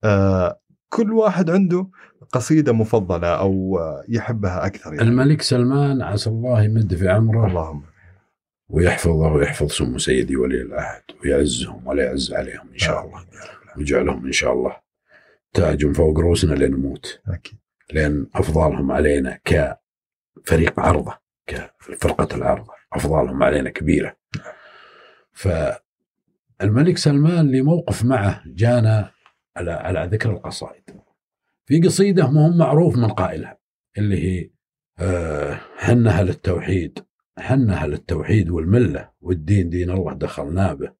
كل واحد عنده قصيدة مفضلة أو يحبها أكثر يعني. الملك سلمان عسى الله يمد في عمره اللهم ويحفظه ويحفظ سمو سيدي ولي العهد ويعزهم ولا يعز عليهم إن شاء الله. ويجعلهم إن شاء الله تاج فوق رؤوسنا لنموت أكيد. لأن أفضالهم علينا كفريق عرضة كفرقة العرضة. أفضالهم علينا كبيرة. فالملك سلمان لي موقف معه جانا على على ذكر القصائد. في قصيدة مهم معروف من قائلها اللي هي آه، حنها للتوحيد حنها للتوحيد والملة والدين دين الله دخلنا به.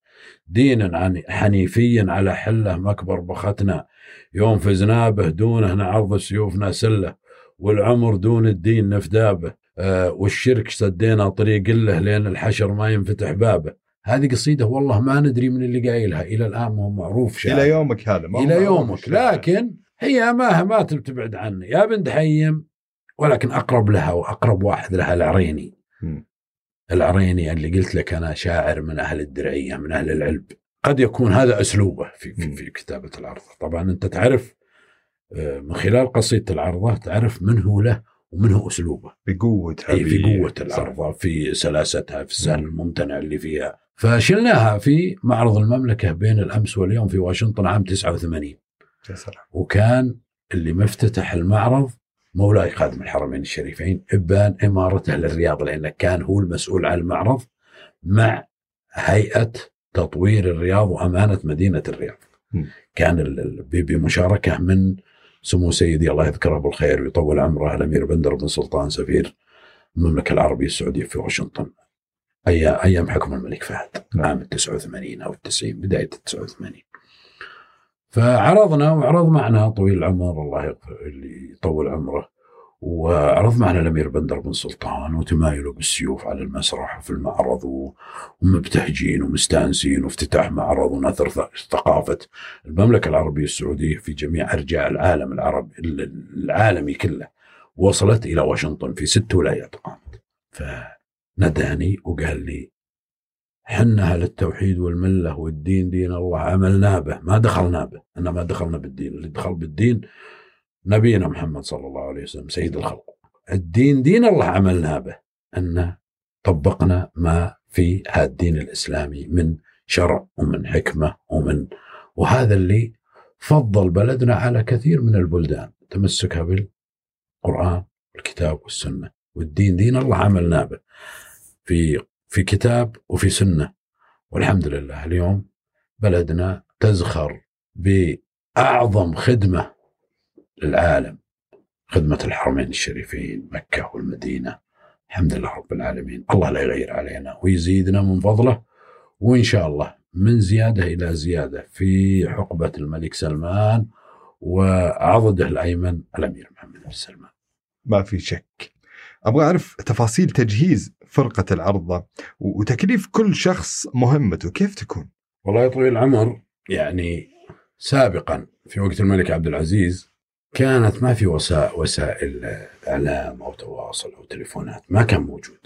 دينا حنيفيا على حلة مكبر بختنا. يوم فزنا به دونه نعرض سيوفنا سلة والعمر دون الدين نفدابه آه والشرك سدينا طريق له لين الحشر ما ينفتح بابه. هذه قصيدة والله ما ندري من اللي قايلها. إلى الآن ما هو معروف شاعر إلى يومك هذا ما إلى يومك. لكن هي ما ما تبعد عني يا بنت حيم ولكن أقرب لها وأقرب واحد لها العريني. م. العريني اللي قلت لك أنا شاعر من أهل الدرعية من أهل العلب. قد يكون هذا أسلوبه في في, في كتابة العرضه طبعا أنت تعرف آه، من خلال قصيدة العرضه تعرف من هو له ومن هو أسلوبه. بقوتها أي في قوة العرضه في سلاستها في السهل الممتنع اللي فيها. فشلناها في معرض المملكة بين الأمس واليوم في واشنطن عام 89 يا سلام وكان اللي مفتتح المعرض مولاي خادم الحرمين الشريفين إبان إمارته للرياض لأنه كان هو المسؤول عن المعرض مع هيئة تطوير الرياض وأمانة مدينة الرياض. م. كان بمشاركه من سمو سيدي الله يذكره بالخير ويطول عمره الأمير بندر بن سلطان سفير المملكة العربية السعودية في واشنطن. أيام حكم الملك فهد عام 89 أو 90 بداية 89. فعرضنا وعرض معنا طويل العمر الله يغفر اللي يطول عمره. وعرض معنا الأمير بندر بن سلطان وتمايله بالسيوف على المسرح وفي المعرض ومبتهجين ومستانسين وافتتاح معرض ونثر ثقافة المملكة العربية السعودية في جميع أرجاء العالم العربي العالمي كله. وصلت إلى واشنطن في ست ولايات قامت. فنداني وقال لي حنها للتوحيد والملة والدين دين الله عملنا به ما دخلنا به أنا ما دخلنا بالدين اللي دخل بالدين نبينا محمد صلى الله عليه وسلم سيد الخلق. الدين دين الله عملنا به أن طبقنا ما في هذا الدين الإسلامي من شرع ومن حكمة ومن وهذا اللي فضل بلدنا على كثير من البلدان تمسكها بالقرآن والكتاب والسنة والدين دين الله عملنا به. في في كتاب وفي سنة. والحمد لله اليوم بلدنا تزخر بأعظم خدمة للعالم. خدمة الحرمين الشريفين مكة والمدينة. الحمد لله رب العالمين. الله لا يغير علينا ويزيدنا من فضله. وإن شاء الله من زيادة إلى زيادة في حقبه الملك سلمان وعضده الأيمن الأمير محمد بن سلمان. ما في شك. أبغى أعرف تفاصيل تجهيز فرقة العرضة وتكليف كل شخص مهمته كيف تكون؟ والله يا طويل العمر يعني سابقا في وقت الملك عبد العزيز كانت ما في وسائل إعلام أو تواصل أو تليفونات ما كان موجود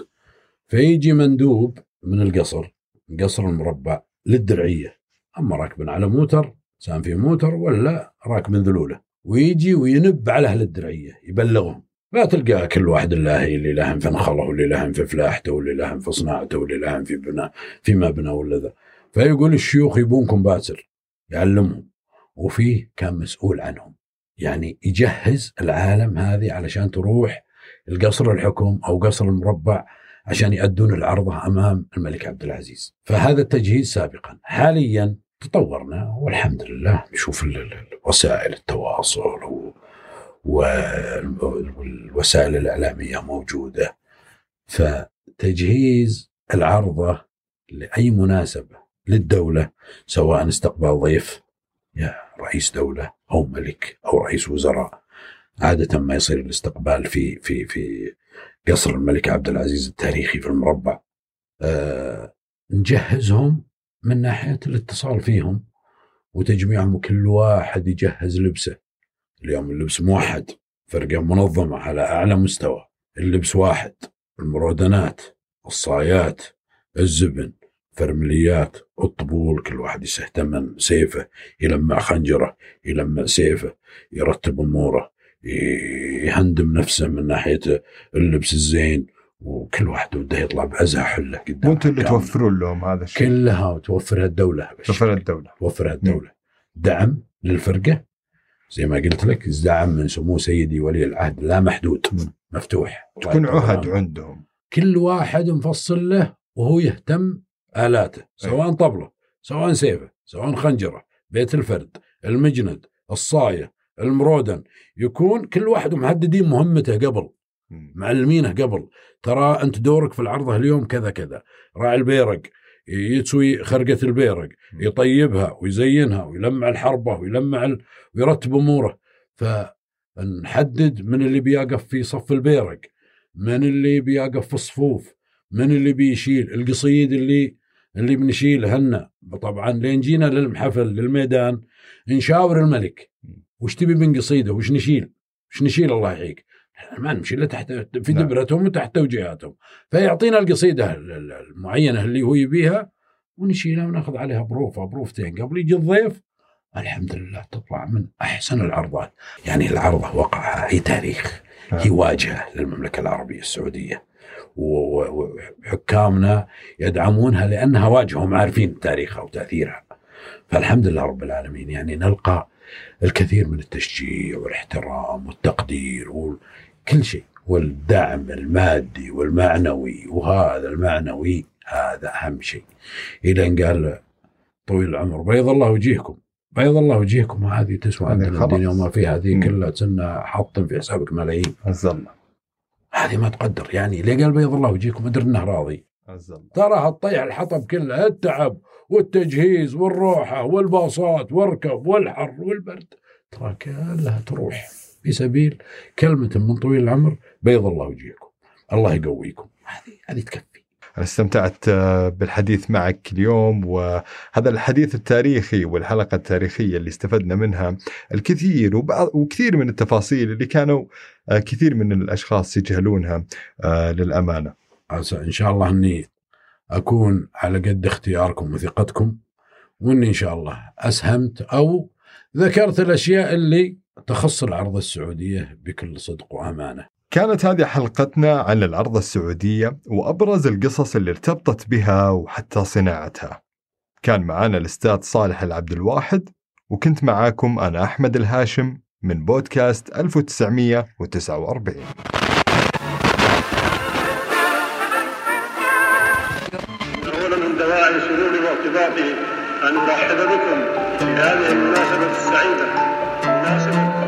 فيجي مندوب من القصر قصر المربع للدرعية أما راكب على موتر سام في موتر ولا راكب ذلولة ويجي وينب على أهل الدرعية يبلغهم ما تلقى كل واحد الله اللي لهم في نخله واللي لهم في فلاحته واللي لهم في صناعته واللي لهم في بناء في مبنى ولا ذا. فيقول الشيوخ يبونكم باسر يعلمهم وفيه كان مسؤول عنهم. يعني يجهز العالم هذه علشان تروح القصر الحكم أو قصر المربع عشان يأدون العرضة أمام الملك عبد العزيز. فهذا التجهيز سابقا. حاليا تطورنا والحمد لله. نشوف وسائل التواصل والوسائل الإعلامية موجودة. فتجهيز العرضة لأي مناسبة للدولة سواء استقبال ضيف يا رئيس دولة أو ملك أو رئيس وزراء. عادة ما يصير الاستقبال في في في قصر الملك عبد العزيز التاريخي في المربع. أه نجهزهم من ناحية الاتصال فيهم وتجميعهم كل واحد يجهز لبسه. اليوم اللبس موحد فرقة منظمة على أعلى مستوى. اللبس واحد المرودنات الصايات الزبن فرمليات الطبول كل واحد يستهتم سيفه يلمع خنجره يلمع سيفه يرتب أموره يهندم نفسه من ناحية اللبس الزين وكل واحد بده يطلع بعزها حلة قدام وأنتم اللي توفرون لهم هذا الشيء. كلها توفرها الدولة توفرها الدولة توفرها الدولة دعم للفرقة زي ما قلت لك دعم من سمو سيدي ولي العهد لا محدود مفتوح. تكون عهد عندهم. كل واحد مفصل له وهو يهتم آلاته سواء طبلة سواء سيفه سواء خنجرة بيت الفرد المجند الصاية المرودن. يكون كل واحد محددين مهمته قبل معلمينه قبل. ترى أنت دورك في العرضه اليوم كذا كذا. راعي البيرق يسوي خرقة البيرق يطيبها ويزينها ويلمع الحربة ويلمع ال... ويرتب أموره. فنحدد من اللي بيقف في صف البيرق من اللي بيقف في الصفوف من اللي بيشيل القصيد اللي اللي بنشيله هنا. طبعا لين جينا للمحفل للميدان نشاور الملك وش تبي من قصيده؟ وش نشيل؟ وش نشيل؟ الله يحييك. ما نمشي الا تحت في نعم. دبرتهم وتحت توجيهاتهم. فيعطينا القصيدة المعينة اللي هو يبيها ونشيلها وناخذ عليها بروفه بروفتين. قبل يجي الضيف الحمد لله تطلع من أحسن العرضات. يعني العرضه وقعها هي تاريخ هي نعم. واجهة للمملكة العربية السعودية. وحكامنا يدعمونها لأنها واجهة هم عارفين تاريخها وتأثيرها. فالحمد لله رب العالمين يعني نلقى الكثير من التشجيع والاحترام والتقدير وكل شيء. والدعم المادي والمعنوي وهذا المعنوي هذا أهم شيء. إلى أن قال طويل العمر بيض الله وجيهكم بيض الله وجيهكم هذه تسوى عندنا خلاص. الدنيا وما فيها هذه. كلها تسنى حاطين في حسابك ملايين. عز الله هذه ما تقدر. يعني ليه قال بيض الله وجيهكم ادري إنه راضي. عز الله ترى هالطيح الحطب كله التعب والتجهيز والروحة والباصات والركب والحر والبرد ترى كلها تروح. في سبيل كلمة من طويل العمر بيض الله وجيهكم الله يقويكم. هذه هذه تكفي. أنا استمتعت آه، بالحديث معك اليوم وهذا الحديث التاريخي والحلقة التاريخية اللي استفدنا منها الكثير وبعض وكثير من التفاصيل اللي كانوا آه، كثير من الأشخاص يجهلونها آه، للأمانة. إن شاء الله أني أكون على قد اختياركم وثقتكم وإني إن شاء الله أسهمت أو ذكرت الأشياء اللي تخص العرض السعودية بكل صدق وأمانة. كانت هذه حلقتنا عن العرض السعودية وأبرز القصص اللي ارتبطت بها وحتى صناعتها. كان معانا الأستاذ صالح العبد الواحد وكنت معاكم أنا أحمد الهاشم من بودكاست 1949 أولا من دواعي سروري وارتباطي أن أرحب بكم في هذه المناسبة السعيدة. مناسبة